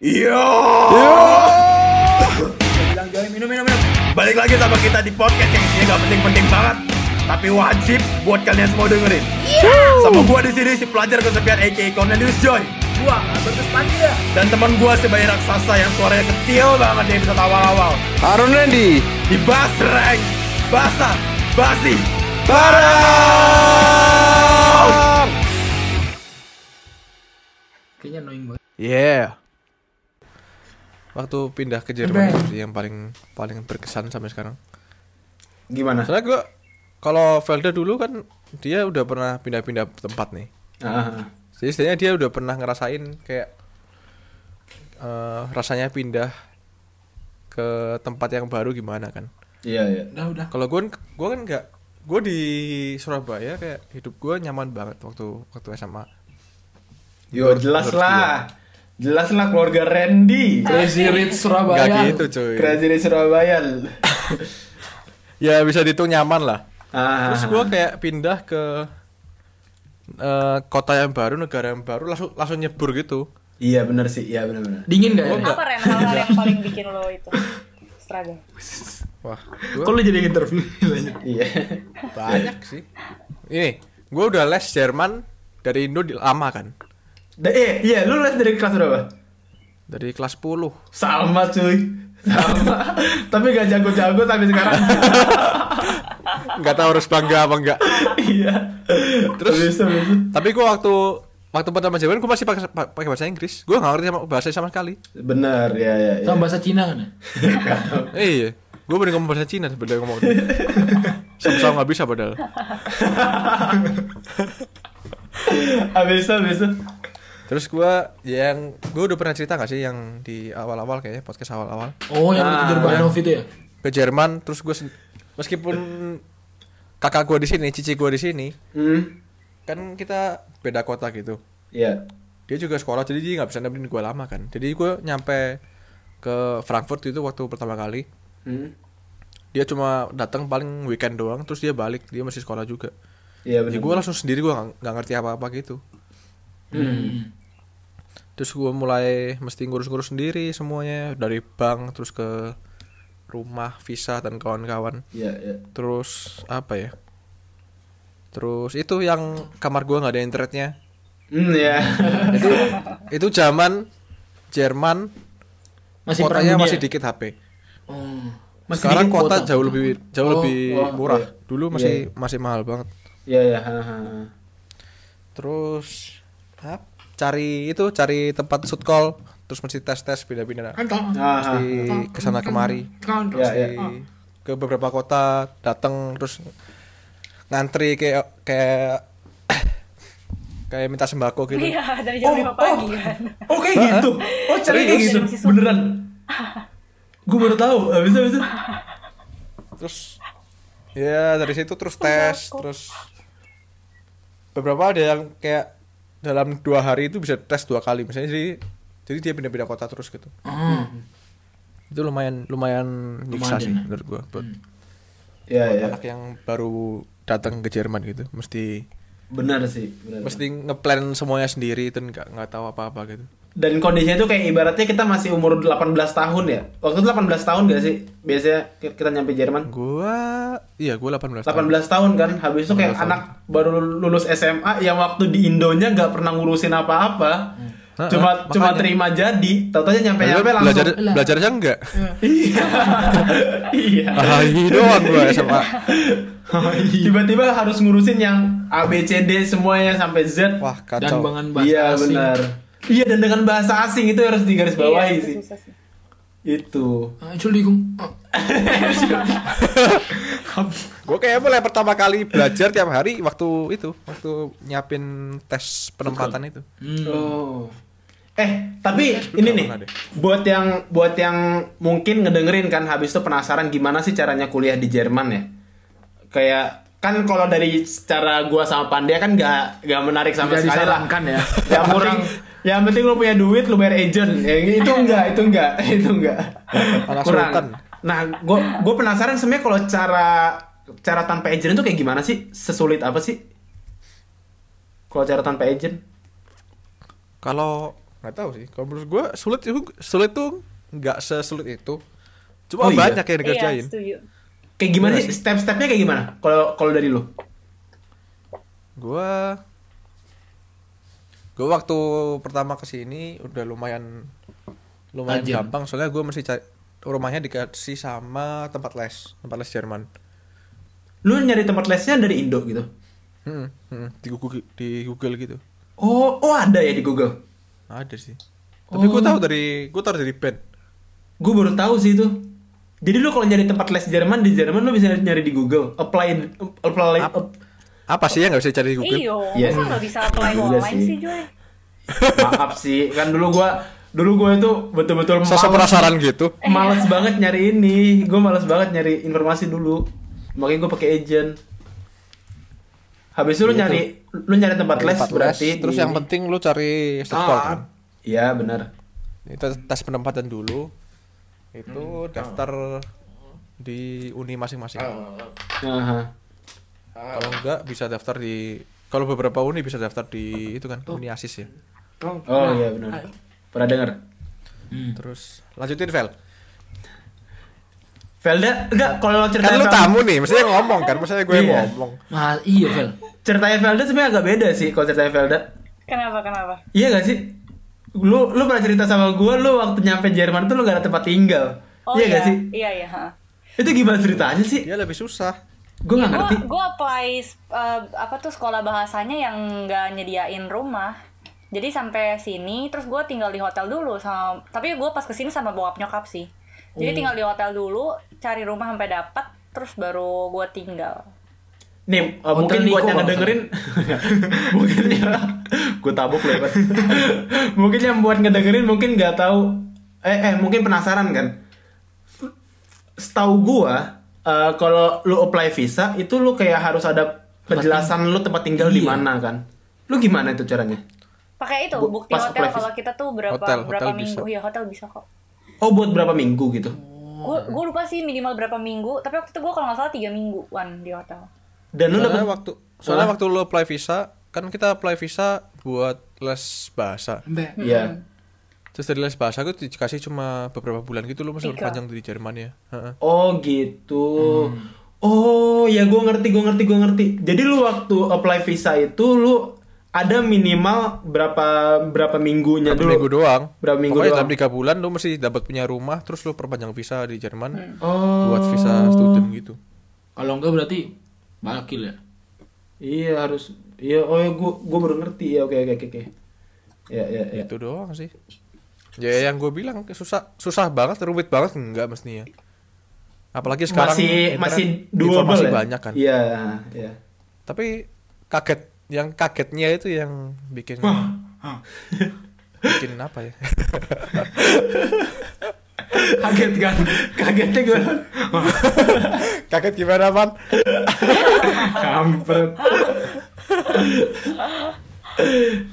Yo. bilang Joy minum minum minum. Balik lagi sama kita di podcast yang isinya gak penting-penting banget, tapi wajib buat kalian semua dengerin. Sama gua di sini si pelajar kesepian aka Cornelius Joy Gua Albertus Pandya. dan teman gua si bayi raksasa yang suaranya kecil banget di episode awal-awal. Harun Randy Di Basreng, Basa, Basi, Barang Kayaknya annoying banget. Yeah Waktu pindah ke Jerman sih yang paling paling berkesan sampai sekarang Gimana? Soalnya gua kalau Velda dulu kan dia udah pernah pindah-pindah tempat nih Ah, Jadi istilahnya dia udah pernah ngerasain kayak eh, rasanya pindah ke tempat yang baru gimana kan iya iya. Udah udah. Kalau gue gue kan nggak gue di Surabaya kayak hidup gue nyaman banget waktu waktu SMA. Yo jelas lah. Jelas lah keluarga Randy. Crazy Rich Surabaya. Gak gitu cuy. Crazy di Surabaya. Ya bisa dihitung nyaman lah. Ah. Terus gue kayak pindah ke eh, kota yang baru, negara yang baru, langsung langsung nyebur gitu. Iya benar sih, iya benar benar. Dingin gak ya? Oh. Apa Ren hal-hal yang paling bikin lo itu struggle? Wah, Kok gue lu jadi interview lanjut. Iya. banyak sih. Ini gue udah les Jerman dari Indo di- lama kan, Da- eh, iya, lu les dari kelas berapa? dari kelas 10 Sama cuy. Sama. Tapi gak jago-jago sampai sekarang. nggak tahu harus bangga apa enggak. iya. Terus bisa, bisa. tapi gue waktu waktu pertama Jerman gue masih pakai pakai bahasa Inggris. Gue nggak ngerti sama bahasa sama sekali. Bener, ya ya. ya. Sama bahasa Cina kan ya? Eh, iya, gue bener ngomong bahasa Cina sebenarnya ngomong. Sama-sama nggak bisa padahal. Habis itu, habis itu. Terus gue yang gue udah pernah cerita gak sih yang di awal-awal kayaknya podcast awal-awal Oh yang di Durbanov itu ya? ke Jerman. Terus gue meskipun kakak gue di sini, cici gue di sini, Hmm. kan kita beda kota gitu. Iya. Dia juga sekolah jadi dia nggak bisa nemenin gue lama kan. Jadi gue nyampe ke Frankfurt itu waktu pertama kali. Hmm. Dia cuma datang paling weekend doang, terus dia balik. Dia masih sekolah juga. Iya Jadi benar. gue langsung sendiri gue nggak nggak ngerti apa-apa gitu. Hmm. Terus gue mulai mesti ngurus-ngurus sendiri semuanya dari bank terus ke rumah, visa dan kawan-kawan. Iya, iya. Terus apa ya? Terus itu yang kamar gua nggak ada internetnya. Hmm, ya. Itu itu zaman Jerman Masih kotanya masih ya? dikit HP. Oh. Sekarang dikit kota kuota. jauh lebih jauh Oh, lebih oh, murah. iya. Dulu masih masih mahal banget. Iya, iya. ha, ha, ha. Terus ap, cari itu cari tempat shoot call terus mesti tes tes pindah-pindah Kan tau. Ah, mesti ke sana kemari Kan. Ya, mesti ya. ke beberapa kota datang terus ngantri kayak kayak kayak minta sembako gitu Iya, dari jam 5 pagi kan. Oh kayak gitu. Oh caranya kayak gitu. Beneran. Gue baru tahu. Habis itu, habis terus ya dari situ terus tes terus beberapa ada yang kayak dalam dua hari itu bisa tes dua kali misalnya jadi jadi dia pindah-pindah kota terus gitu Oh. itu lumayan lumayan nyiksa Lumayan sih ya. menurut gua buat Iya, buat iya. anak yang baru datang ke Jerman gitu mesti Benar sih, benar. mesti ngeplan semuanya sendiri dan nggak nggak tahu apa-apa gitu Dan kondisinya tuh kayak ibaratnya kita masih umur 18 tahun ya. Waktu itu 18 tahun gak sih? Biasanya ki- kita nyampe Jerman. gua iya gua 18 18 tahun tahun kan. Habis itu kayak 18 tahun. anak baru lulus SMA yang waktu di Indonya nggak pernah ngurusin apa-apa. Heeh, Cuma makanya. cuma terima jadi. Tahu-tahu nyampe nyampe langsung. belajar belajarnya enggak Iya. iya. ah doang gua SMA Tiba-tiba harus ngurusin yang A B C D semuanya sampai Z. wah Dan kacau dengan bahasa Iya asing. Iya dan dengan bahasa asing itu harus digarisbawahi Iya, sih. itu susah sih. Itu. Ah, Entschuldigung. Oh. Gue kayak mulai pertama kali belajar tiap hari waktu itu, waktu nyiapin tes penempatan itu. Hmm. Oh. Eh, tapi belum ini nih, buat yang buat yang mungkin ngedengerin kan habis itu penasaran gimana sih caranya kuliah di Jerman ya? Kayak kan kalau dari secara gua sama Pandya kan gak, gak menarik sama sekali lah. disarankan ya. Yang penting, yang penting lu punya duit, lu bayar agent. Ya, itu enggak, itu enggak, itu enggak. Anak Kurang. Nah, gua gua penasaran sebenarnya kalau cara cara tanpa agent itu kayak gimana sih? Sesulit apa sih? Kalau cara tanpa agent? Kalau nggak tahu sih kalau menurut gue sulit itu sulit tuh nggak sesulit itu cuma Oh, iya? banyak yang Iya, dikerjain setuju. Kayak gimana Iya sih step-stepnya kayak gimana? Kalau kalau dari lu? gue gue waktu pertama ke sini udah lumayan lumayan Tajam. gampang soalnya gue mesti cari rumahnya dikasih sama tempat les tempat les Jerman Lu nyari tempat lesnya dari Indo gitu. Hmm, hmm, di Google di Google gitu Oh, oh ada ya di Google. ada sih tapi gue tahu dari gue tahu dari band Gue baru tahu sih itu. Jadi lu kalau nyari tempat les Jerman di Jerman lu bisa nyari di Google. Apply apply Ap- apa sih yang nggak bisa cari di Google Iyo, Iya. masa nggak bisa apply Juga online sih. sih, Joy? Maaf sih, kan dulu gua dulu gua itu betul-betul sosok males- penasaran gitu Males banget nyari ini. Gue males banget nyari informasi dulu. Makanya gue pakai agent. Habis itu lu Gitu. nyari lu nyari tempat les Tempat les, berarti terus di- yang penting lu cari instruktur Ah, kan Iya, benar. itu tes penempatan dulu itu daftar di uni masing-masing Aha. Kalau enggak bisa daftar di kalau beberapa uni bisa daftar di itu kan uni asis ya Oh iya benar. Pernah dengar? Hmm. terus lanjutin Vel Velda, enggak kalau kan ceritanya lu Velda- tamu nih mestinya ngomong kan mestinya gue Iya. ngomong Nah, iya, Vel. ceritanya Velda sebenarnya agak beda sih kalau ceritanya Velda. Kenapa, kenapa? Iya gak sih? Lu lu pernah cerita sama gue, lu waktu nyampe Jerman tuh lu gak ada tempat tinggal. Oh iya iya, gak sih? Iya, iya. ha. Itu gimana ceritanya sih? dia lebih susah Gue gak ngerti. Gue gue apply uh, apa tuh sekolah bahasanya yang nggak nyediain rumah. Jadi sampai sini, terus gue tinggal di hotel dulu sama. Tapi gue pas ke sini sama bokap nyokap sih. Jadi tinggal di hotel dulu, cari rumah sampai dapat, terus baru gue tinggal. Nih, uh, Hotel mungkin buat yang ngedengerin mungkin ya gue tabuk lewat. mungkin yang buat ngedengerin mungkin nggak tahu eh eh mungkin penasaran kan. Setahu gua uh, kalau lu apply visa itu lu kayak harus ada penjelasan lu tempat tinggal di Iya. mana kan. Lu gimana itu caranya? Pakai itu Bu- bukti pas hotel kalau kita tuh berapa Hotel, berapa hotel minggu bisa. ya hotel bisa kok. Oh, buat berapa minggu gitu? Gue gue lupa sih minimal berapa minggu, tapi waktu itu gue kalau nggak salah tiga mingguan di hotel. Dan lu soalnya dapat waktu soalnya Hah? waktu lu apply visa kan kita apply visa buat les bahasa. Iya. Terus dari les bahasa itu dikasih cuma beberapa bulan gitu lu masih perpanjang di Jerman ya Heeh. Oh gitu. Oh ya gue ngerti gue ngerti gue ngerti. Jadi lu waktu apply visa itu lu ada minimal berapa berapa minggunya Satu dulu? minggu doang Berapa minggu Pokoknya doang? dalam tiga bulan lu mesti dapat punya rumah terus lu perpanjang visa di Jerman Oh. buat visa student gitu Kalau enggak berarti bakil ya. Iya harus. Iya oh ya gue gue baru ngerti ya oke oke oke. oke. Ya ya ya. itu doang sih ya yang gue bilang susah susah banget rumit banget enggak mestinya apalagi sekarang masih masih doable informasi ya? banyak kan Iya iya. tapi kaget yang kagetnya itu yang bikin bikin apa ya Kaget kan? Kagetnya gue. kaget gimana pan Kampret.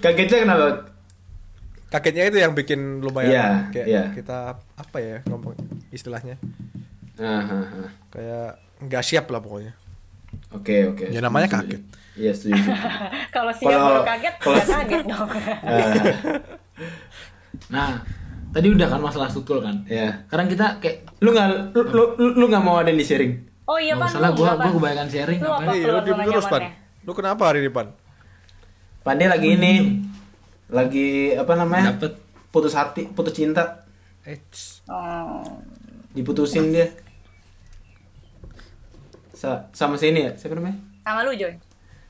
Kagetnya kenapa? Kagetnya itu yang bikin lumayan Iya, kayak iya. kita apa ya ngomong istilahnya Ah, ah, ah. kayak nggak siap lah pokoknya Oke oke. ya namanya kaget Iya setuju. setuju. Kalau siap Kalau- baru kaget, kalau- nggak kaget dong. Ah, Nah, tadi udah kan masalah struktur kan. ya. Sekarang kita kayak Lu nggak lu, lu, lu, lu nggak mau ada yang di sharing? Oh iya pan, salah gua apa? gua kebanyakan sharing Lu ngapain? apa? iya lu terus pan nyamannya. lu kenapa hari ini pan Pandai lagi ini, lagi apa namanya? Dapet Putus hati, putus cinta, Eits. Oh. diputusin dia. Sa sama si ini ya, siapa namanya? Sama lu Joy.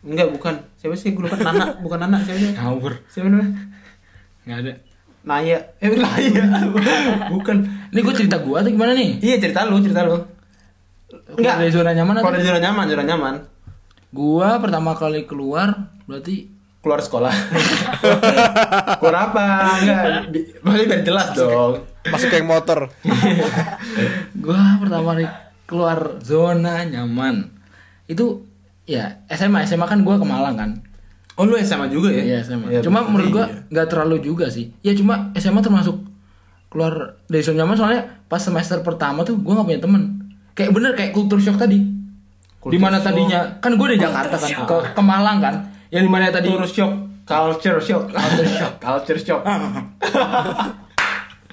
Enggak, bukan. Siapa sih? Gue lupa. Nana, bukan Nana. Siapa sih? ngawur. Siapa namanya? Nggak ada. Naya. Eh, Naya. bukan. Ini gua cerita gua atau gimana nih? Iya, cerita lu, cerita lu. Enggak. Dari zona nyaman Kalau atau? dari zona nyaman, zona nyaman. Gua pertama kali keluar berarti Keluar sekolah. keluar apa? Enggak. Di- Maksudnya biar jelas dong. masuk geng motor gua pertama kali keluar zona nyaman. Itu ya SMA SMA kan gua ke Malang kan. Oh, lu SMA juga ya? Iya SMA. Iya, cuma betul. menurut gua nggak terlalu juga sih. Ya cuma SMA termasuk keluar dari zona nyaman soalnya pas semester pertama tuh gua nggak punya temen. Kayak bener kayak kultur shock tadi. Di mana shock. tadinya kan gua dari Jakarta kan ke, ke Malang kan. Yang di mana tadi Turun shock. Culture shock. Culture shock. Culture shock.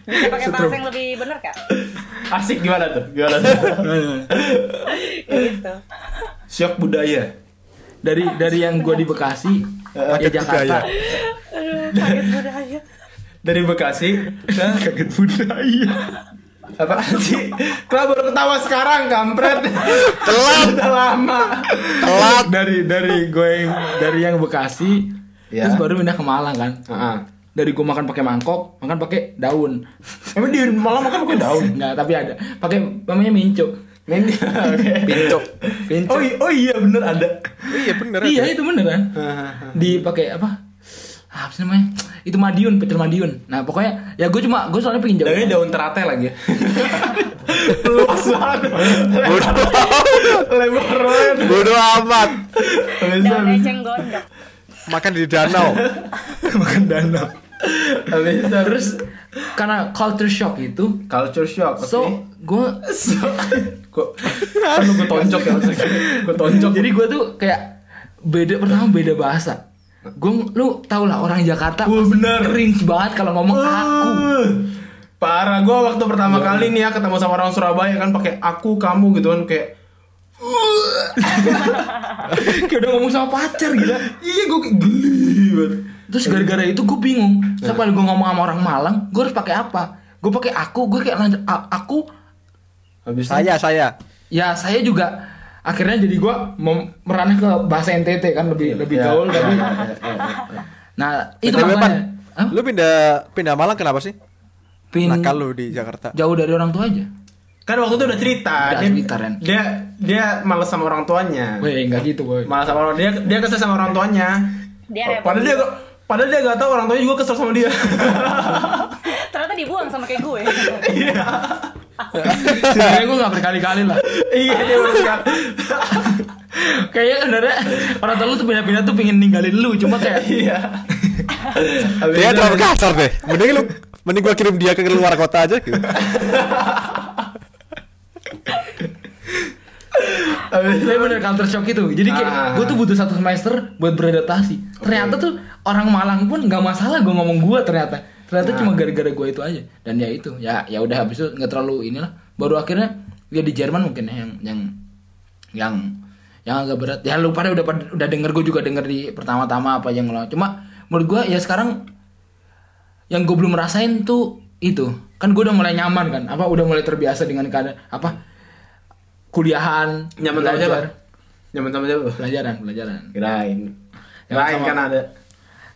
Bisa pakai bahasa yang lebih bener kak? Asik gimana tuh? Gimana tuh? gitu. shock budaya. dari dari yang gue di Bekasi ya Jakarta Aduh, kaget budaya. Dari Bekasi ke kaget budaya apa sih? Kenapa baru ketawa sekarang, kampret? Telat. Udah lama. telat dari dari gue yang dari yang Bekasi Ya. terus baru pindah ke Malang kan Heeh. dari gue makan pakai mangkok makan pakai daun Emang di malam makan pakai daun? nggak tapi ada pakai namanya minco Main Oke. Pincuk. minco Oh, oh iya bener ada. iya bener iya ada. itu beneran dipakai apa apa sih namanya itu madiun pecel madiun nah pokoknya ya gue cuma gue soalnya pengen jauh daun teratai lagi ya. Luas banget. Lebar banget. Bodoh amat. Daun eceng gondok. Makan di danau. makan danau habis itu terus karena culture shock itu culture shock. Oke. so gue So, kok kan gue tonjok ya gue tonjok jadi gue tuh kayak beda pertama beda bahasa gue lu tau lah orang Jakarta Wah, pasti bener. cringe banget kalau ngomong aku. Uh, parah gue waktu pertama kali nih ya ketemu sama orang Surabaya kan pakai aku kamu gitu kan kayak kayak udah ngomong sama pacar gila. Iya gue kayak geli banget. Terus gara-gara itu gue bingung. Siapa gue ngomong sama orang Malang gue harus pakai apa? Gue pakai aku gue kayak lanjut aku habis itu Saya, saya. ya saya juga akhirnya jadi gue mem- merana ke bahasa NTT kan lebih lebih Ya, gaul ya, tapi ya, ya, ya, ya. nah itu makanya Hah? Lu pindah pindah Malang kenapa sih? Pin- Nakal lu di Jakarta. jauh dari orang tua aja kan waktu itu udah cerita Udah dia, cerita, Ren. dia dia males sama orang tuanya Weh nggak gitu boy malas sama orang dia dia kesel sama orang tuanya Dia repot. padahal dia padahal dia gak tahu orang tuanya juga kesel sama dia Ternyata dibuang sama kayak gue. sebenarnya gue nggak berkali-kali lah iya dia baru sekali Kayaknya sebenarnya orang tua lu tuh pindah-pindah tuh pengen ninggalin lu, cuma kayak iya Dia terlalu kasar deh. Mending lu mending gua kirim dia ke luar kota aja gitu. Tapi bener culture shock itu. Jadi kayak Ah. gue tuh butuh satu semester buat beradaptasi. Ternyata tuh orang Malang pun nggak masalah gue ngomong gue ternyata. Ternyata Nah. cuma gara-gara gue itu aja. Dan ya itu, ya ya udah habis itu nggak terlalu inilah. Baru akhirnya ya di Jerman mungkin ya, yang yang yang yang agak berat. Ya lu pada udah udah denger gue juga denger di pertama-tama apa yang lo. Cuma menurut gue ya sekarang yang gue belum rasain tuh itu kan gue udah mulai nyaman kan apa udah mulai terbiasa dengan keadaan apa kuliahan nyaman sama siapa nyaman sama siapa pelajaran pelajaran kirain kirain kan ada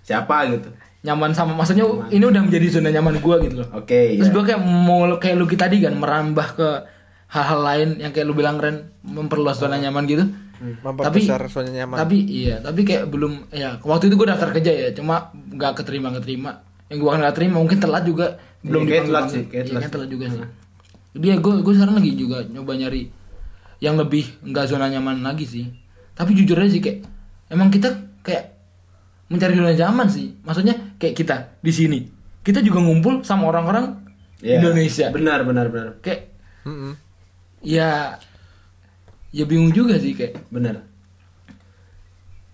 siapa gitu nyaman sama maksudnya ini udah menjadi zona nyaman gue gitu loh. Oke terus iya. gue kayak mau kayak lu tadi kan merambah ke hal-hal lain yang kayak lu bilang Ren memperluas zona nyaman gitu. Memperbesar zona nyaman. tapi iya tapi kayak belum ya waktu itu gue daftar kerja ya cuma nggak keterima keterima yang gue nggak terima mungkin telat juga belum Iya, kayak dipanggil- telat sih, kayak Iya, telat. kayak telat juga sih. Dia gue gue sekarang lagi juga nyoba nyari yang lebih nggak zona nyaman lagi sih. Tapi jujur aja sih kayak emang kita kayak mencari zona nyaman sih maksudnya kayak kita di sini kita juga ngumpul sama orang-orang Iya. Indonesia benar benar benar kayak Mm-mm. ya ya bingung juga sih kayak benar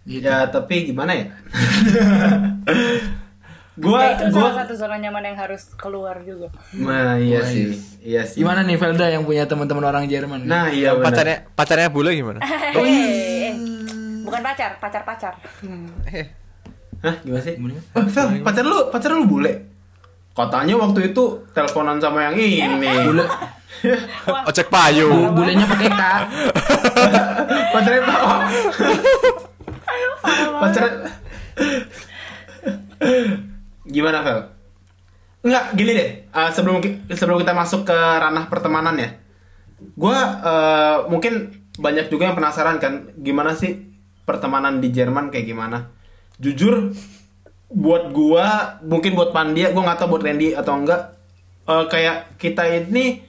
gitu. ya tapi gimana ya gua Ya, itu gua salah satu zona nyaman yang harus keluar juga. nah iya Wah, sih iya sih Gimana nih Velda yang punya teman-teman orang Jerman? nah iya benar Pacarnya pacarnya bule gimana? Eh, bukan pacar, pacar pacar. Eh, Hah, gimana sih? Gimana? Oh, Fel, pacar lu, pacar lu bule? Katanya waktu itu teleponan sama yang ini. Bule. Payung. Bu- bulenya pakai K. Pacarnya oh. Pacar Gimana, Fel? Enggak, gini deh. Eh, sebelum sebelum kita masuk ke ranah pertemanan ya. Gua eh, mungkin banyak juga yang penasaran kan gimana sih pertemanan di Jerman kayak gimana. Jujur buat gua, mungkin buat Pandia, gua nggak tahu buat Randy atau enggak eh, kayak kita ini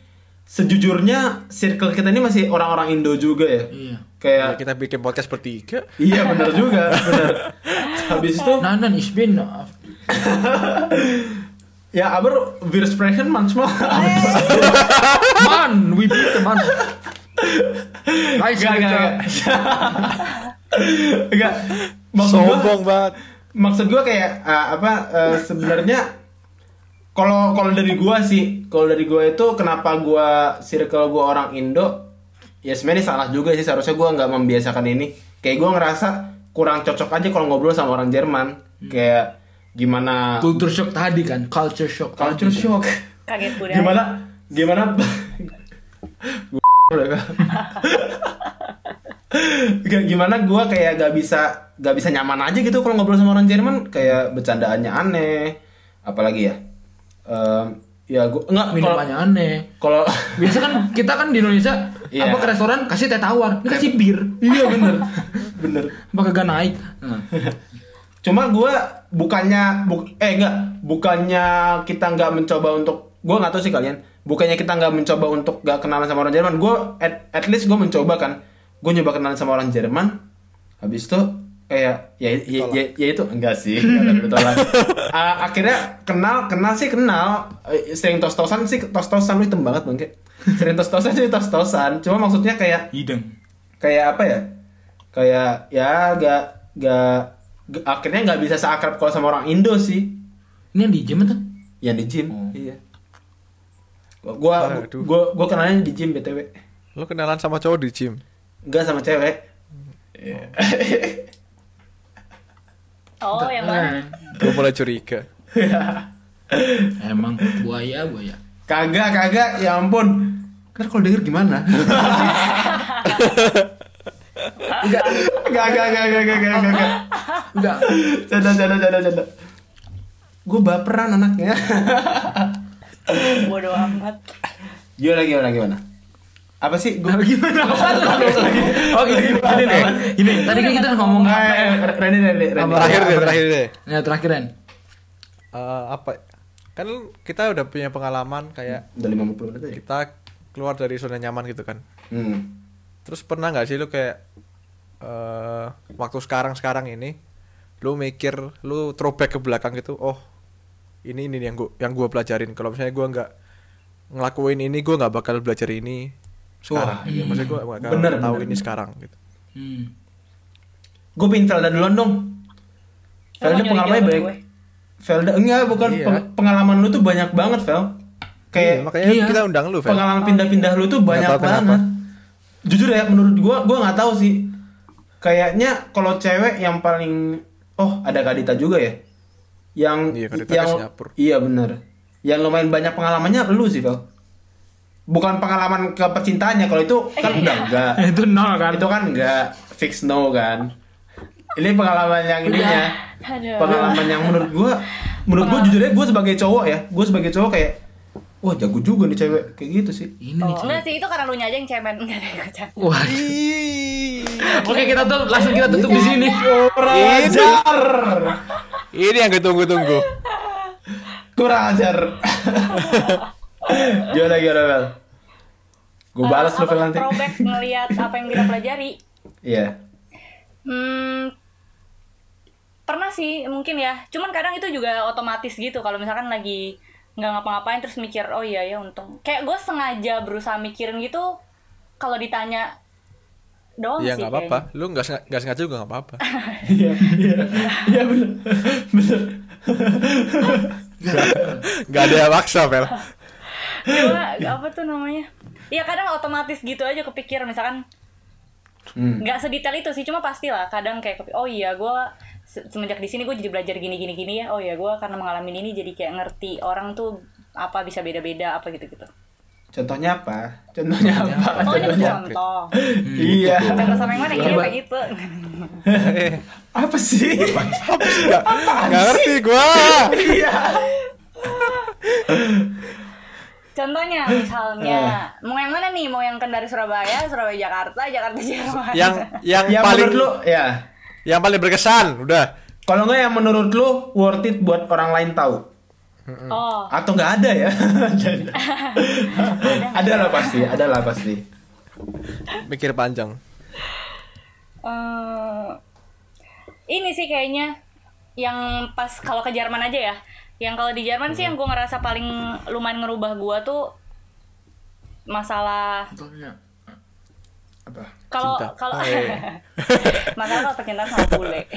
sejujurnya circle kita ini masih orang-orang Indo juga ya. Iya. Kayak Ya, kita bikin podcast bertiga. Iya benar juga, benar. Habis itu Nah, nah, ich bin ya aber wir sprechen manchmal. Man, we beat the man. Nice, Enggak, enggak, Victor. Maksud gua, Sombong banget. maksud gua kayak ah, apa eh, sebenarnya kalau kalau dari gua sih kalau dari gua itu kenapa gua circle gua orang Indo ya sebenarnya salah juga sih seharusnya gua nggak membiasakan ini kayak gua ngerasa kurang cocok aja kalau ngobrol sama orang Jerman kayak gimana Culture shock tadi kan, culture shock. culture tadi. shock Kaget budaya. gimana gimana gimana gue kayak gak bisa gak bisa nyaman aja gitu kalau ngobrol sama orang Jerman kayak bercandaannya aneh apalagi ya Em, ya gue enggak kalau Minumannya aneh. kalau Biasa kan kita kan di Indonesia Iya. apa ke restoran kasih teh tawar, ini kasih bir. iya bener bener Apa kagak naik? Nah. cuma gue bukannya buk eh enggak bukannya kita nggak mencoba untuk gue nggak tahu sih kalian bukannya kita nggak mencoba untuk gak kenalan sama orang Jerman gue at, at least gue mencoba kan gue nyoba kenalan sama orang Jerman. Habis itu kayak ya ya, ya, ya itu enggak sih. Enggak ada ditolak. Ah, akhirnya kenal kenal sih kenal. Eh, sering tos tosan sih tos tosan lu hitam banget bang sering tos tosan sih tos tosan cuma maksudnya kayak Hidung. kayak apa ya? Kayak ya gak gak, gak- akhirnya nggak bisa seakrab kalau sama orang Indo sih. Ini yang di gym tuh? yang di gym. Iya. Gua gua gua gua kenalnya di gym btw Lo kenalan sama cowok di gym. Enggak sama cewek. Yeah. Oh, yang mana? Nah. Gue mulai curiga. Emang buaya buaya. Kagak kagak, ya ampun. Kan kalau denger gimana? Enggak, enggak, enggak, enggak, enggak, enggak, enggak, enggak. Enggak. Canda, canda, canda, canda. Gue baperan anaknya. Bodoh amat. Gimana, gimana, gimana? Apa sih gue Gimana? Oh gini, gini deh. Gini, tadi kan kita ngomong Eh, Randy Randy Randy Terakhir deh, terakhir deh. Ya terakhir Ren. Eh, apa? Kan kita udah punya pengalaman kayak udah 50 menit aja kita keluar dari zona nyaman gitu kan. hmm. Terus pernah nggak sih lu kayak eh waktu sekarang sekarang ini lu mikir lu throwback ke belakang gitu oh ini ini yang gua yang gua pelajarin kalau misalnya gua nggak ngelakuin ini gua nggak bakal belajar ini sekarang Wah, gitu. maksudnya gua nggak bakal Bener, tahu bener, ini sekarang gitu Hmm. gue pingin Velda duluan dong pengalamannya jawaban banyak gue. Velda enggak bukan Iya. peng- pengalaman lu tuh banyak banget Vel Iya, kayak makanya iya. kita undang lu Vel. pengalaman pindah-pindah lu tuh banyak tahu kenapa. banget jujur ya menurut gua gua nggak tahu sih kayaknya kalau cewek yang paling oh ada Kadita juga ya yang Iya, yang Singapura. iya bener yang lumayan banyak pengalamannya lu sih Vel bukan pengalaman ke percintaannya kalau itu kan udah enggak. Itu nol kan? itu kan enggak fix no kan. Ini pengalaman yang ininya. Aduh. pengalaman yang menurut gua menurut gua jujur ya gua sebagai cowok ya gua sebagai cowok kayak wah jago juga nih cewek. Kayak gitu sih. Ini nih. Oh, enggak sih itu karena lu aja yang cemen. Enggak ada yang. Wah. Oke kita tuh langsung kita tutup di sini. ini. ini yang ditunggu-tunggu. Kurang ajar gimana gimana Bel gue balas Eh, lu apa Vel nanti Throwback ngelihat apa yang kita pelajari. iya Hmm, pernah sih mungkin ya. Cuman kadang itu juga otomatis gitu. Kalau misalkan lagi nggak ngapa-ngapain terus mikir, oh iya ya untung. Kayak gue sengaja berusaha mikirin gitu. Kalau ditanya doang ya sih. nggak apa-apa lu nggak sengaja, sengaja juga nggak apa-apa iya iya iya bener bener nggak ada yang maksa Vel Cuma apa tuh namanya? Iya kadang otomatis gitu aja kepikiran misalkan Hmm. nggak sedetail itu sih cuma pastilah kadang kayak kepi- oh iya gue semenjak di sini gue jadi belajar gini gini gini ya oh iya gue karena mengalami ini jadi kayak ngerti orang tuh apa bisa beda beda apa gitu gitu contohnya apa? Contohnya apa? Oh ini contohnya contoh. iya contoh sama yang mana iya Coba. kayak gitu? Apa sih? Nggak nggak ngerti gua. Iya contohnya misalnya mau yang mana nih? Mau yang Kendari Surabaya Surabaya Jakarta Jakarta Jerman yang yang yang paling lu ya. Yang paling berkesan udah. Kalau nggak yang menurut lu worth it buat orang lain tahu? Oh. Atau nggak ada ya? Ada lah pasti ada lah pasti. Mikir panjang. Eh, ini sih kayaknya yang pas kalau ke Jerman aja ya yang kalau di Jerman sih yang gue ngerasa paling lumayan ngerubah gue tuh masalah apa kalau kalau Oh, iya. masalah kalau percintaan sama bule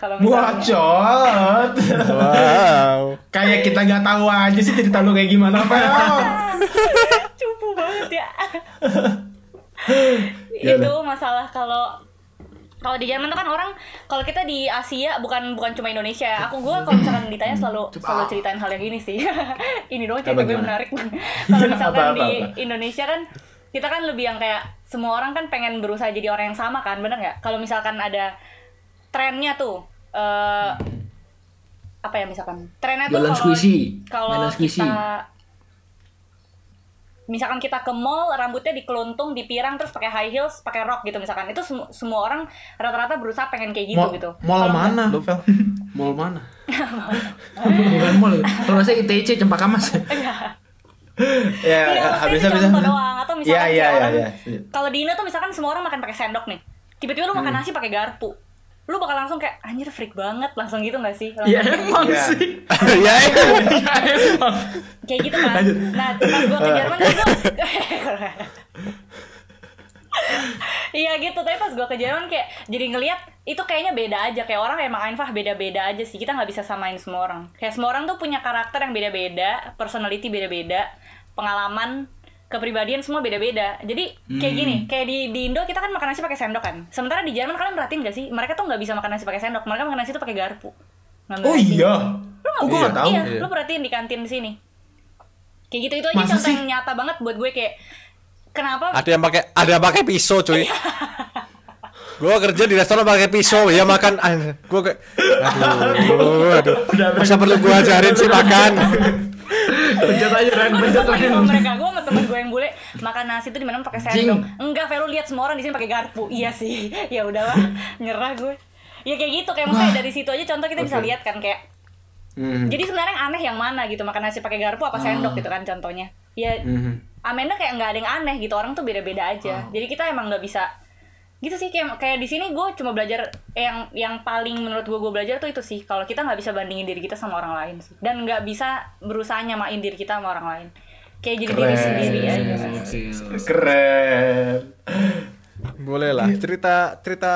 Kalau misalnya Bacot. Wow. Kayak kita nggak tahu aja sih cerita lu kayak gimana, Fel. cupu banget ya. Ya itu masalah kalau kalau di Jerman tuh kan orang kalau kita di Asia bukan bukan cuma Indonesia ya. Aku gue kalau misalkan ditanya selalu selalu ceritain hal yang ini sih. ini doang cerita gue menarik. kalau misalkan Apa, apa, di apa? Indonesia kan kita kan lebih yang kayak semua orang kan pengen berusaha jadi orang yang sama kan, bener nggak? Kalau misalkan ada trennya tuh eh apa ya misalkan trennya tuh kalau kalau kita misalkan kita ke mall rambutnya dikeluntung dipirang terus pakai high heels pakai rok gitu misalkan itu semu- semua orang rata-rata berusaha pengen kayak gitu Mall, gitu mall Kalau mana? Mall mana? Bukan mall. Kalau nggak salah ITC Cempaka Mas. Ya, Iya, habis habis. doang atau misalkan Iya, iya, kayak iya, orang iya. kalau di Indo tuh misalkan semua orang makan pakai sendok nih tiba-tiba lu Hmm. makan nasi pakai garpu lu bakal langsung kayak anjir freak banget langsung gitu gak sih Ya Langsung emang Iya. sih. ya emang. Ya emang. kayak gitu kan nah pas gue ke Jerman kan gue Iya gitu, tapi pas gue ke Jerman kayak jadi ngelihat itu kayaknya beda aja kayak orang emang Einfach beda-beda aja sih kita nggak bisa samain semua orang kayak semua orang tuh punya karakter yang beda-beda, personality beda-beda, pengalaman, kepribadian semua beda-beda. Jadi kayak gini, kayak di, di Indo kita kan makan nasi pakai sendok kan. Sementara di Jerman kalian perhatiin gak sih? Mereka tuh nggak bisa makan nasi pakai sendok, mereka makan nasi tuh pakai garpu. Ngambil Oh nasi. iya. Lu nggak Oh, nggak tahu. Iya, Iya. lu perhatiin di kantin di sini. Kayak gitu itu aja Masa contoh sih? yang nyata banget buat gue kayak kenapa Ada yang pakai ada yang pakai pisau, cuy. Gua kerja di restoran pakai pisau, ya makan. ah, Gua kayak aduh, aduh. Masa perlu gua ajarin sih makan? Pencet aja Ren, Gue pencet Ren. sama mereka, gue temen gue yang bule makan nasi itu di mana pakai sendok. Enggak, Vero lihat semua orang di sini pakai garpu. Iya sih, ya udahlah, nyerah gue. Ya kayak gitu, kayak maksudnya dari situ aja contoh kita bisa lihat kan kayak. Hmm. Jadi sebenarnya yang aneh yang mana gitu makan nasi pakai garpu apa sendok gitu kan contohnya. Ya Mhm. Amanda kayak nggak ada yang aneh gitu orang tuh beda-beda aja. Jadi kita emang nggak bisa gitu sih kayak kayak di sini gue cuma belajar eh, yang yang paling menurut gue gue belajar tuh itu sih kalau kita nggak bisa bandingin diri kita sama orang lain sih dan nggak bisa berusaha nyamain diri kita sama orang lain kayak jadi diri Keren. sendiri aja Keren. Boleh lah. Cerita cerita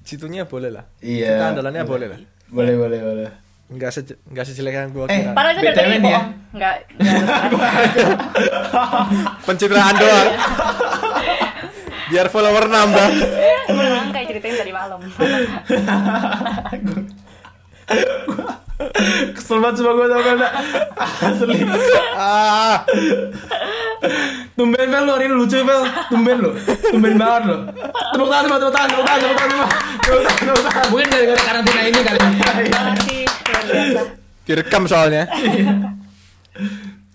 situnya boleh lah. Iya. Cerita andalannya boleh lah. Boleh, boleh, boleh. Enggak se enggak sejelek yang gua Eh, kira. padahal itu dari BTW tadi nih ya. bohong nggak nggak Pencitraan doang. Biar follower nambah. Beneran kayak ceritain tadi malam Kesel banget sama gue tau kan Asli. Ah, Tumben Fel lu hari ini lucu Fel. Tumben lu. Tumben banget lu. Tepuk tangan tepuk tangan tepuk tangan tepuk tangan tepuk tangan tepuk tangan tepuk tangan. Mungkin gara-gara karantina ini kali. direkam soalnya.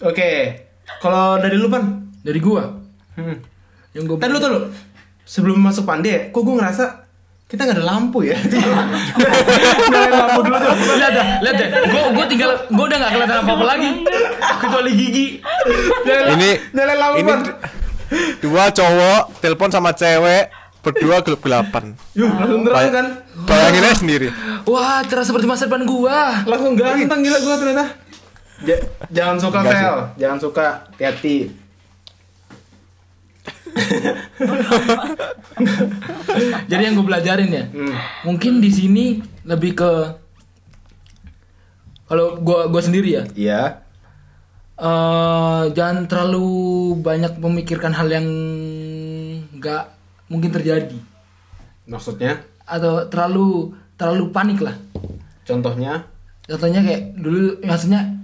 Oke. Kalau dari lu Pan? Dari gua. hmm. Yang gua Tadi lu tuh lu? Sebelum masuk pandai Kok gue ngerasa Kita gak ada lampu ya Nyalain lampu dulu tuh lihat dah, lihat deh. Gua gua tinggal gua udah gak kelihatan apa-apa lagi. Kecuali gigi. Ini ini dua cowok telepon sama cewek berdua gelap-gelapan. Yuh langsung terang kan Bayangin aja sendiri. Wah, cerah seperti masa depan gua. Langsung ganteng gila gue ternyata Ja- Jangan suka Fel Jangan suka Hati-hati Jadi yang gue pelajarin ya, Hmm. mungkin di sini lebih ke kalau gua gua sendiri ya, Iya. Eh jangan terlalu banyak memikirkan hal yang nggak mungkin terjadi. Maksudnya? Atau terlalu terlalu panik lah. Contohnya? Contohnya kayak dulu maksudnya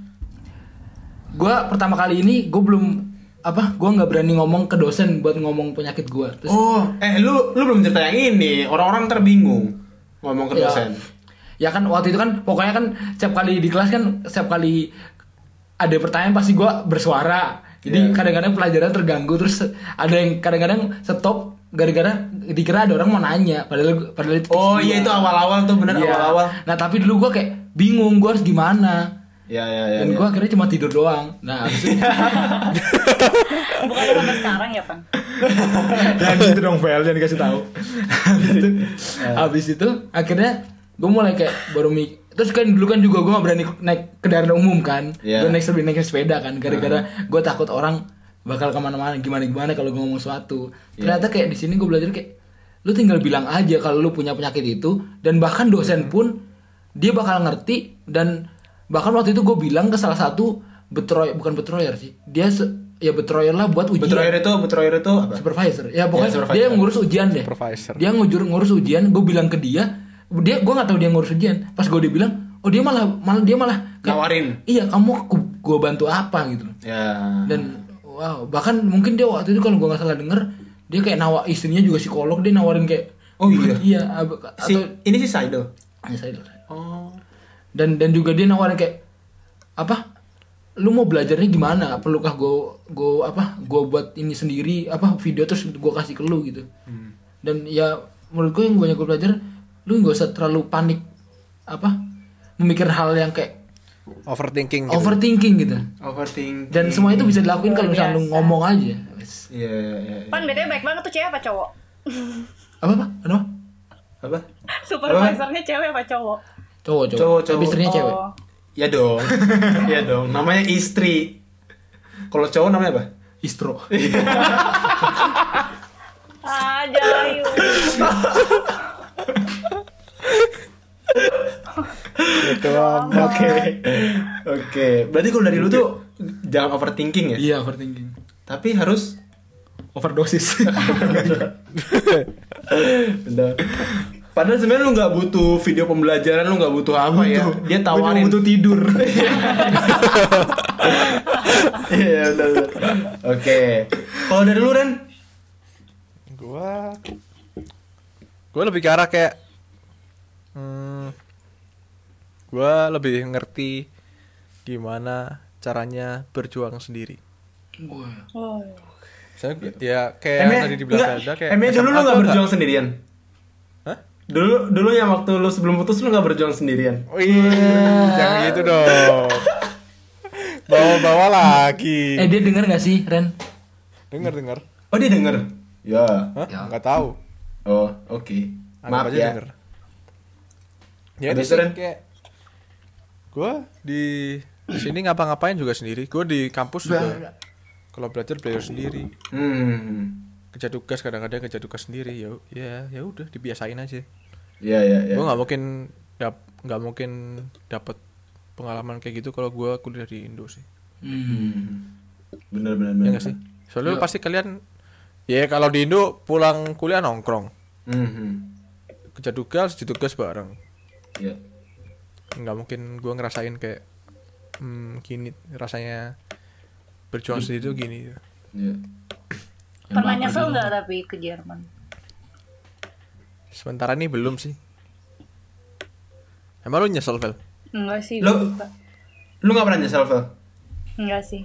gua pertama kali ini gue belum apa gue nggak berani ngomong ke dosen buat ngomong penyakit gua terus Oh, eh lu lu belum cerita yang ini. Orang-orang terbingung ngomong ke Ya. dosen. Ya kan waktu itu kan pokoknya kan setiap kali di kelas kan setiap kali ada pertanyaan pasti gua bersuara. Jadi Iya. kadang-kadang pelajaran terganggu terus ada yang kadang-kadang stop gara-gara dikira ada orang mau nanya padahal padahal itu Oh iya itu awal-awal tuh bener Iya. awal-awal. Nah, tapi dulu gua kayak bingung gua harus gimana. Ya ya ya. Dan ya. gua akhirnya cuma tidur doang. Nah, habis itu bukan sampai sekarang ya pan jangan gitu dong Vel, jangan dikasih tahu. habis itu habis itu akhirnya gue mulai kayak baru mik terus kan dulu kan juga gue gak berani naik kendaraan umum kan Iya. gue naik lebih naik sepeda kan gara-gara gue takut orang bakal ke mana-mana gimana gimana kalau gue ngomong sesuatu ternyata kayak di sini gue belajar kayak lu tinggal bilang aja kalau lu punya penyakit itu dan bahkan dosen pun dia bakal ngerti dan bahkan waktu itu gue bilang ke salah satu betroy bukan betroyer sih dia se- ya betroyer lah buat ujian Betroyer itu, betroyer itu apa? supervisor ya pokoknya Ya, supervisor. dia yang ngurus ujian deh Supervisor. dia ngujur ngurus ujian gue bilang ke dia dia gue nggak tahu dia ngurus ujian pas gue dia bilang oh dia malah malah dia malah Nawarin. iya kamu gue bantu apa gitu Ya. dan wow bahkan mungkin dia waktu itu kalau gue nggak salah denger dia kayak nawa istrinya juga psikolog dia nawarin kayak Oh, iya? iya ab- si, atau ini sih Saidel. Ya, saya dulu. Oh. Dan dan juga dia nawarin kayak apa lu mau belajarnya gimana perlukah gue gue apa gue buat ini sendiri apa video terus gue kasih ke lu gitu dan ya menurut gue yang gue gue belajar lu gak usah terlalu panik apa memikir hal yang kayak overthinking gitu. overthinking gitu Overthinking. dan semua itu bisa dilakuin kalau misalnya lu ngomong aja. Iya, iya, iya. Pan BTW baik banget tuh cewek apa cowok? apa apa apa Apa? Supervisornya cewek apa cowok? Cowok cowok, Cowok, tapi cowok. istrinya cewek Oh. Ya dong. Iya dong. Namanya istri. Kalau cowok namanya apa? istro Ah, Jayu. Gitu, Oke. Oke. Berarti kalau dari lu tuh jangan overthinking ya. iya overthinking Tapi harus overdosis Benar. Padahal sebenarnya lu nggak butuh video pembelajaran, lu nggak butuh apa ya. Dia tawarin. butuh tidur Iya, benar, benar. Oke. Kalau dari lu Ren? Gua Gua lebih ke arah kayak hmm, Gua lebih ngerti gimana caranya berjuang sendiri. Oh. Saya ya kayak yang tadi dibilang enggak, ada kayak Emnya dulu lu nggak gua berjuang sendirian. Dulu dulu yang waktu lu sebelum putus lu nggak berjuang sendirian. Oh iya, jangan gitu dong. Bawa-bawa lagi. eh dia denger gak sih Ren Dengar dengar. Oh dia denger. Ya. Hah? Ya. Nggak tahu. Oh oke. Anggap Maaf aja ya. denger. Ya Habis itu kayak gue di sini ngapa-ngapain juga sendiri. Gue di kampus juga. Kalau belajar belajar sendiri. Hmm. Kerja tugas kadang-kadang kerja tugas sendiri. Ya ya ya udah dibiasain aja. Iya iya iya. Gue nggak mungkin dap nggak mungkin dapat pengalaman kayak gitu kalau gue kuliah di Indo sih. Hmm. Bener bener Ya bener. nggak sih? Soalnya pasti kalian ya kalau di Indo pulang kuliah nongkrong. Hmm. Kerja tugas, di tugas bareng. Iya. nggak mungkin gue ngerasain kayak hmm, gini rasanya berjuang sendiri tuh gini Iya. Pernah nyesel nggak tapi ke Jerman? Sementara ini belum sih emang lu nyesel Vel? Enggak sih. Gua lupa. Lu nggak pernah nyesel, Vel? Enggak sih.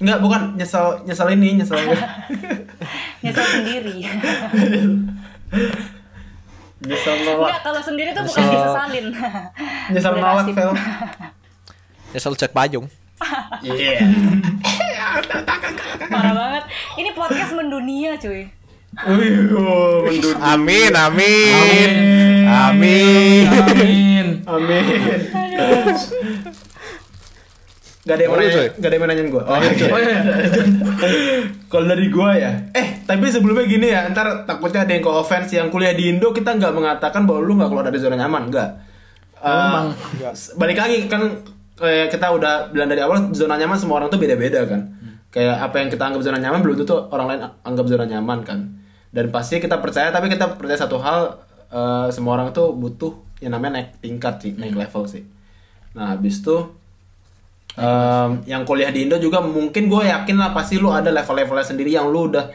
Enggak, bukan nyesel nyesel ini, nyesel Nyesel sendiri. nyesel nolak. Enggak, kalau sendiri tuh bukan disesalin. Nyesel nolak. Vel. nyesel cek payung Iya. Parah banget. Ini podcast mendunia, cuy. Oh, mendut. amin amin amin amin Amin. Gak ada yang nanya, gak ada yang nanyain gue. Oh, iya. oh iya Kalau dari gue ya, eh tapi sebelumnya gini ya, ntar takutnya ada yang ke offense yang kuliah di Indo kita nggak mengatakan bahwa lu nggak keluar dari zona nyaman, nggak. Eh, Memang. Balik lagi kan kayak kita udah bilang dari awal zona nyaman semua orang tuh beda-beda kan. Kayak apa yang kita anggap zona nyaman belum tentu orang lain anggap zona nyaman kan. Dan pasti kita percaya tapi kita percaya satu hal eh, semua orang tuh butuh yang namanya naik tingkat sih, naik level sih. Nah, habis itu Em, yang kuliah di Indo juga mungkin gue yakin lah pasti lu ada level-levelnya sendiri yang lu udah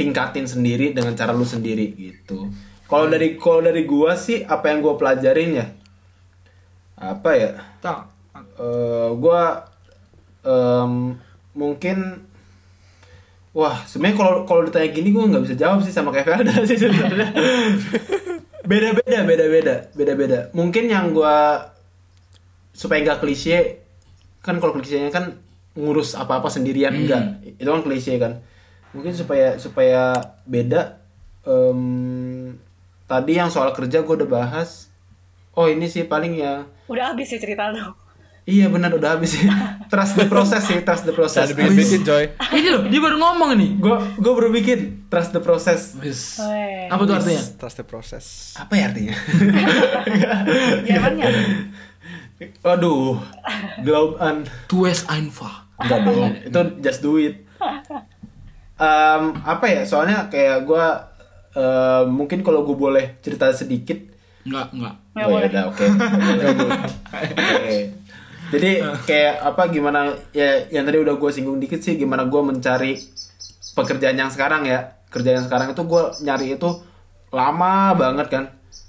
tingkatin sendiri dengan cara lu sendiri gitu. Kalau dari kalau dari gua sih apa yang gua pelajarin ya apa ya? tak Eh gua em, mungkin wah sebenarnya kalau kalau ditanya gini gua nggak bisa jawab sih sama kayak Felda sih sebenarnya. beda beda beda beda beda beda. Mungkin yang gua supaya nggak klise kan kalau klisenya kan ngurus apa-apa sendirian enggak itu kan klise kan mungkin supaya supaya beda em, tadi yang soal kerja gue udah bahas oh ini sih paling ya Udah habis sih cerita lo. Iya benar udah habis sih. trust the process sih, trust the process. Jangan dibikin coy. Ini loh, dia baru ngomong nih. Gue gue baru bikin trust the process. Wis. Apa tuh artinya? Trust the process. Apa ya artinya? Jermannya. Waduh, globe an. Tues einfach. Enggak dong, itu just do it. Em, apa ya? Soalnya kayak gue mungkin kalau gue boleh cerita sedikit. Enggak, enggak. Nggak oh ya boleh. oke. Oke. Jadi kayak apa gimana ya yang tadi udah gue singgung dikit sih gimana gue mencari pekerjaan yang sekarang ya kerjaan yang sekarang itu gue nyari itu lama banget kan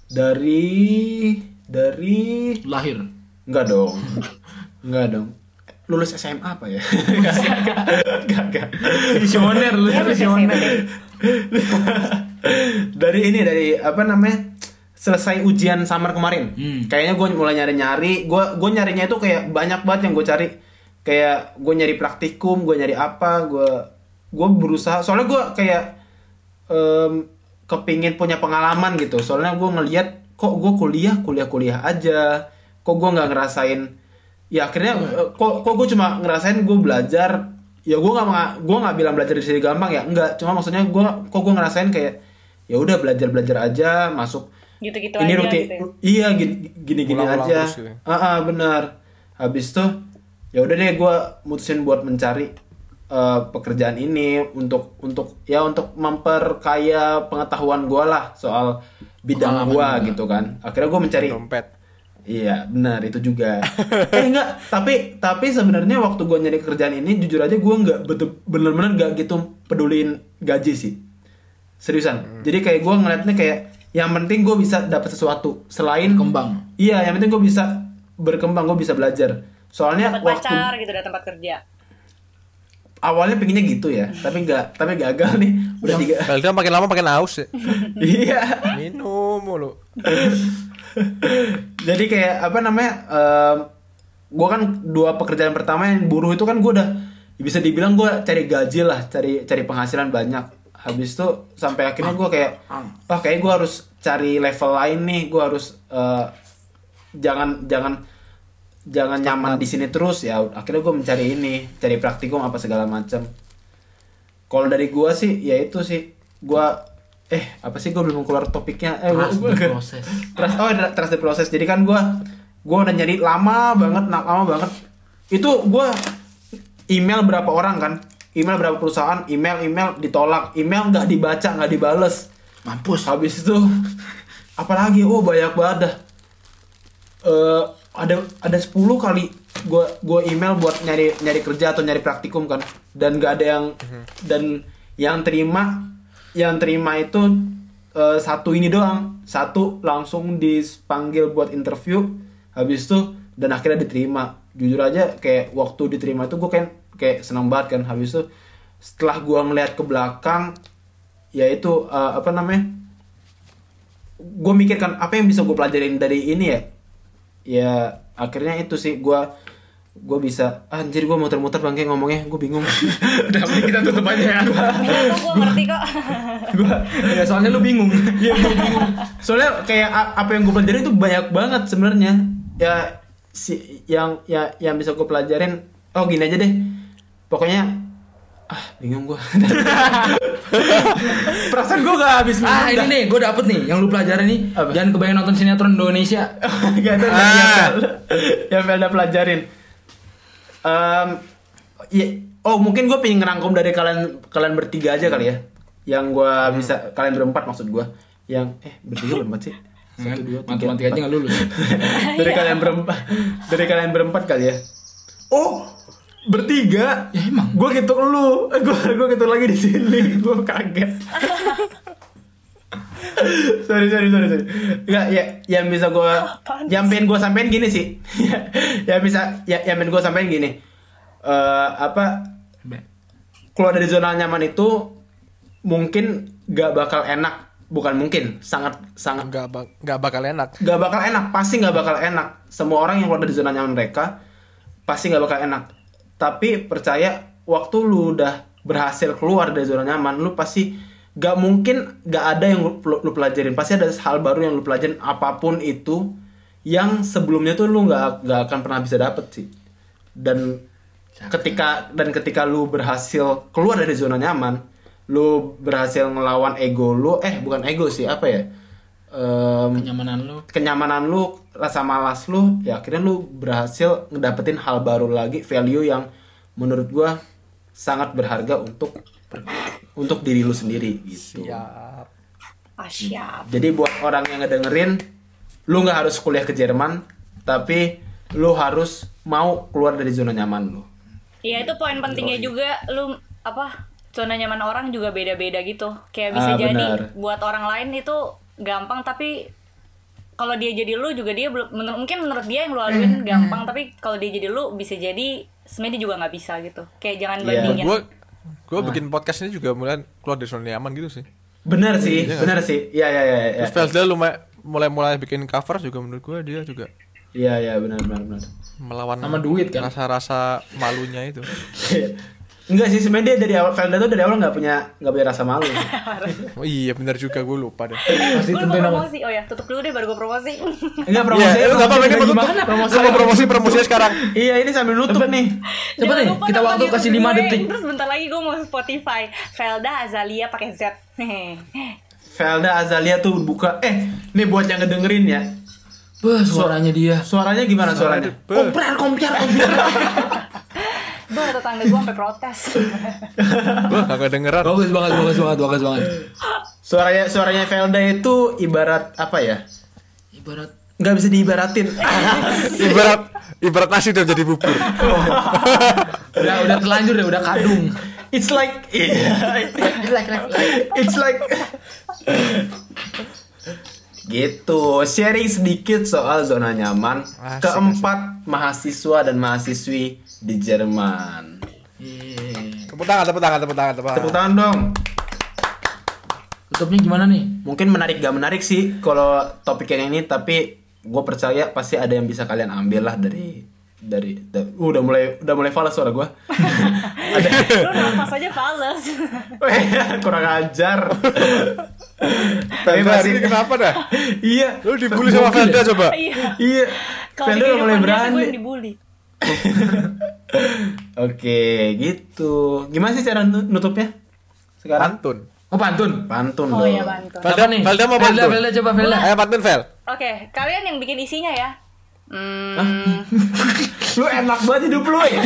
dari dari Lahir. Enggak dong. Enggak dong. Lulus SMA apa ya? Enggak, enggak. Visioner lu, visioner. dari ini dari apa namanya? Selesai ujian summer kemarin. Hmm. Kayaknya gue mulai nyari-nyari, gue gue nyarinya itu kayak banyak banget yang gue cari. Kayak gue nyari praktikum, gue nyari apa, gue gue berusaha. Soalnya gue kayak em, kepingin punya pengalaman gitu. Soalnya gue ngelihat kok gue kuliah kuliah kuliah aja, kok gue nggak ngerasain. Ya akhirnya eh, kok kok gue cuma ngerasain gue belajar. Ya gue nggak gue nggak bilang belajar di sini gampang ya, enggak. Cuma maksudnya gue kok gue ngerasain kayak ya udah belajar belajar aja masuk Gitu-gitu ini aja rutin gitu. ya. iya gini gini, gini Ulang-ulang aja gitu. Ah, ah, benar habis tuh ya udah deh gue mutusin buat mencari eh, pekerjaan ini untuk untuk ya untuk memperkaya pengetahuan gue lah soal bidang gue gitu kan akhirnya gue mencari Dompet. Iya benar itu juga. eh enggak, tapi tapi sebenarnya waktu gue nyari kerjaan ini jujur aja gue nggak betul bener-bener nggak gitu peduliin gaji sih. Seriusan. Jadi kayak gue ngeliatnya kayak yang penting gue bisa dapat sesuatu selain Kembang. Iya, yang penting gue bisa berkembang, gue bisa belajar. Soalnya Dapat waktu pacar gitu dari tempat kerja. awalnya pengennya gitu ya, tapi nggak, tapi gagal nih. Udah tiga. Kalau makin lama makin haus ya. iya. Minum mulu. Jadi kayak apa namanya? em, gua kan dua pekerjaan pertama yang buruh itu kan gue udah bisa dibilang gue cari gaji lah, cari cari penghasilan banyak. Habis itu sampai akhirnya gue kayak, wah kayak gue harus cari level lain nih, gue harus eh, jangan jangan jangan nyaman di sini terus. Ya. Akhirnya gue mencari ini, cari praktikum apa segala macam. Kalau dari gua sih, ya itu sih, gua eh apa sih gue belum keluar topiknya? Eh Trust gua- the process. trust oh trust the process. Jadi kan gue gue udah nyari lama banget nak lama banget. Itu gue email berapa orang kan email berapa perusahaan? Email email ditolak. Email nggak dibaca nggak dibales. Mampus. habis itu apalagi? Oh banyak banget dah. Eh, ada ada 10 kali gue gue email buat nyari nyari kerja atau nyari praktikum kan. Dan gak ada yang dan yang terima yang terima itu eh, satu ini doang. Satu langsung dipanggil buat interview. Habis itu dan akhirnya diterima. Jujur aja kayak waktu diterima itu gue kayak kayak senang banget kan habis itu setelah gue ngeliat ke belakang yaitu eh, apa namanya gue mikirkan apa yang bisa gue pelajarin dari ini ya ya akhirnya itu sih gue gue bisa ah, anjir gue muter-muter bangke ngomongnya gue bingung Udah mending kita tutup aja ya. Gue ngerti kok. gue ya soalnya lu bingung. Iya, gua bingung. Soalnya kayak apa yang gue pelajarin itu banyak banget sebenarnya. Ya si yang ya yang bisa gue pelajarin. Oh gini aja deh. Pokoknya ah bingung gue. Perasaan gue gak habis ah ini dah. nih, gue dapet nih yang lu pelajarin nih. Apa? Jangan kebayang nonton sinetron Indonesia. Gak ada Ah. yang Felda pelajarin. Em, ya, oh mungkin gue pengen ngerangkum dari kalian kalian bertiga aja kali ya. Yang gue bisa kalian berempat maksud gue. Yang eh bertiga berempat sih. Satu dua tiga. Matematika aja nggak lulus. dari kalian berempat dari kalian berempat kali ya oh bertiga? Ya, emang. gue gitu lu. Gue gue gitu lagi di sini. Gue kaget. Sorry sorry sorry sorry. Nggak ya yang bisa gue yang pengen gue sampein gini sih. Yang bisa ya yang pengen gue sampein gini. Eh apa? Keluar dari zona nyaman itu mungkin gak bakal enak. Bukan mungkin sangat sangat Nggak bak nggak bakal enak. gak bakal enak pasti gak bakal enak. Semua orang yang keluar dari zona nyaman mereka pasti gak bakal enak tapi percaya waktu lu udah berhasil keluar dari zona nyaman lu pasti gak mungkin gak ada yang lu, lu pelajarin. Pasti ada hal baru yang lu pelajarin apa pun itu yang sebelumnya tuh lu nggak nggak akan pernah bisa dapet sih. Dan ketika dan ketika lu berhasil keluar dari zona nyaman lu berhasil ngelawan ego lu eh bukan ego sih apa ya Em, Kenyamanan lu. kenyamanan lu rasa malas lu ya akhirnya lu berhasil ngedapetin hal baru lagi value yang menurut gua sangat berharga untuk untuk diri lu sendiri gitu ya Ah, siap. jadi buat orang yang ngedengerin lu nggak harus kuliah ke Jerman tapi lu harus mau keluar dari zona nyaman lu Iya itu poin pentingnya juga lu apa zona nyaman orang juga beda-beda gitu. Kayak bisa Ah, jadi buat orang lain itu gampang tapi kalau dia jadi lu juga dia belum menur- mungkin menurut dia yang lu laluin gampang tapi kalau dia jadi lu bisa jadi sebenarnya dia juga nggak bisa gitu. Kayak jangan Iya. bandingin. gue gue bikin podcast ini juga mulai keluar dari zona nyaman gitu sih bener sih bener sih iya iya iya iya terus Velda lumayan mulai mulai bikin cover juga menurut gue dia juga iya iya benar benar benar melawan Sama duit kan? rasa-rasa malunya itu Enggak sih sebenarnya dia dari awal Velda tuh dari awal nggak punya nggak punya rasa malu. oh iya benar juga gue lupa deh Pasti tentuin promosi. Oh ya, tutup dulu deh baru gue promosi. Enggak promosi. Iya, lu nggak apa-apa ini gimana? Promosi promosi promosinya sekarang. Iya ini sambil nutup nih. Coba nih, lupa kita waktu kasih 5 gue. detik. Terus bentar lagi gue mau Spotify. Velda Azalia pakai Z. Velda Azalia tuh buka eh nih buat yang ngedengerin ya. Wah, suaranya dia. Suaranya gimana suaranya? Beuh. Komprar, komprar, komprar. Gue ada tetangga gue sampai protes. gue gak kedengeran bagus banget, bagus banget, bagus banget. Suaranya suaranya Velda itu ibarat apa ya? Ibarat Nggak bisa diibaratin. ibarat ibarat nasi udah jadi bubur udah udah terlanjur ya, udah kadung. It's like It's like gitu. Sharing sedikit soal zona nyaman. Asik, keempat mahasiswa dan mahasiswi di Jerman. Iya. tepuk tangan tepuk tangan tepuk tangan tepuk tepuk tangan tangan dong. Tutupnya gimana nih? mungkin menarik gak menarik sih kalau topik yang ini tapi gue percaya pasti ada yang bisa kalian ambil lah dari dari da- uh, udah mulai udah mulai falas suara gue ada Lu nafas aja fals. kurang ajar Tapi hari ini kenapa dah iya lu dibully sama Velda coba Iya. iya Velda udah mulai berani yang dibully. Oke, gitu. Gimana sih cara nu- nutupnya? Sekarang pantun Oh, pantun. pantun Oh dong. iya. Velda- Siapa nih? Velda mau Velda, pantun? Velda, coba Velda. ayo pantun Vel Oke, kalian yang bikin isinya ya. Hmm, Lu enak banget hidup lu ya.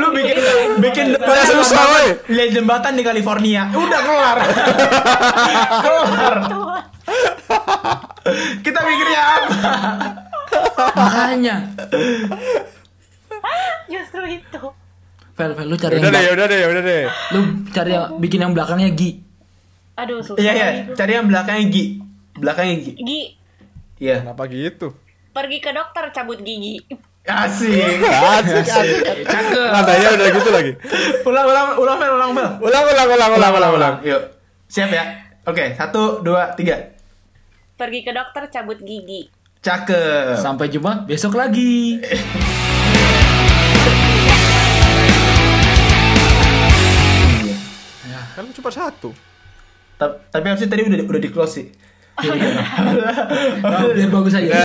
lu bikin bikin Pada susah, woy. Lihat jembatan di California. Udah kelar. kelar. Kita mikirnya apa? Makanya. justru itu. Vel, Vel, lu cari yang udah deh belak- udah deh udah deh lu cari yang bikin yang belakangnya Gi. Aduh, susah. Iya iya, cari yang belakangnya Gi. Belakangnya Gi. Gi, Iya. kenapa gitu pergi ke dokter cabut gigi. Asik. asik asik Cakep. nadanya udah gitu lagi ulang ulang ulang ulang Fel. ulang ulang ulang ulang ulang ulang Yuk. Siap ya? Oke, satu, dua, tiga. Pergi ke dokter cabut gigi. Cakep. Sampai jumpa besok lagi. kan lu cuma satu Ta- Tapi harusnya tadi udah udah di close sih. Biar bagus aja.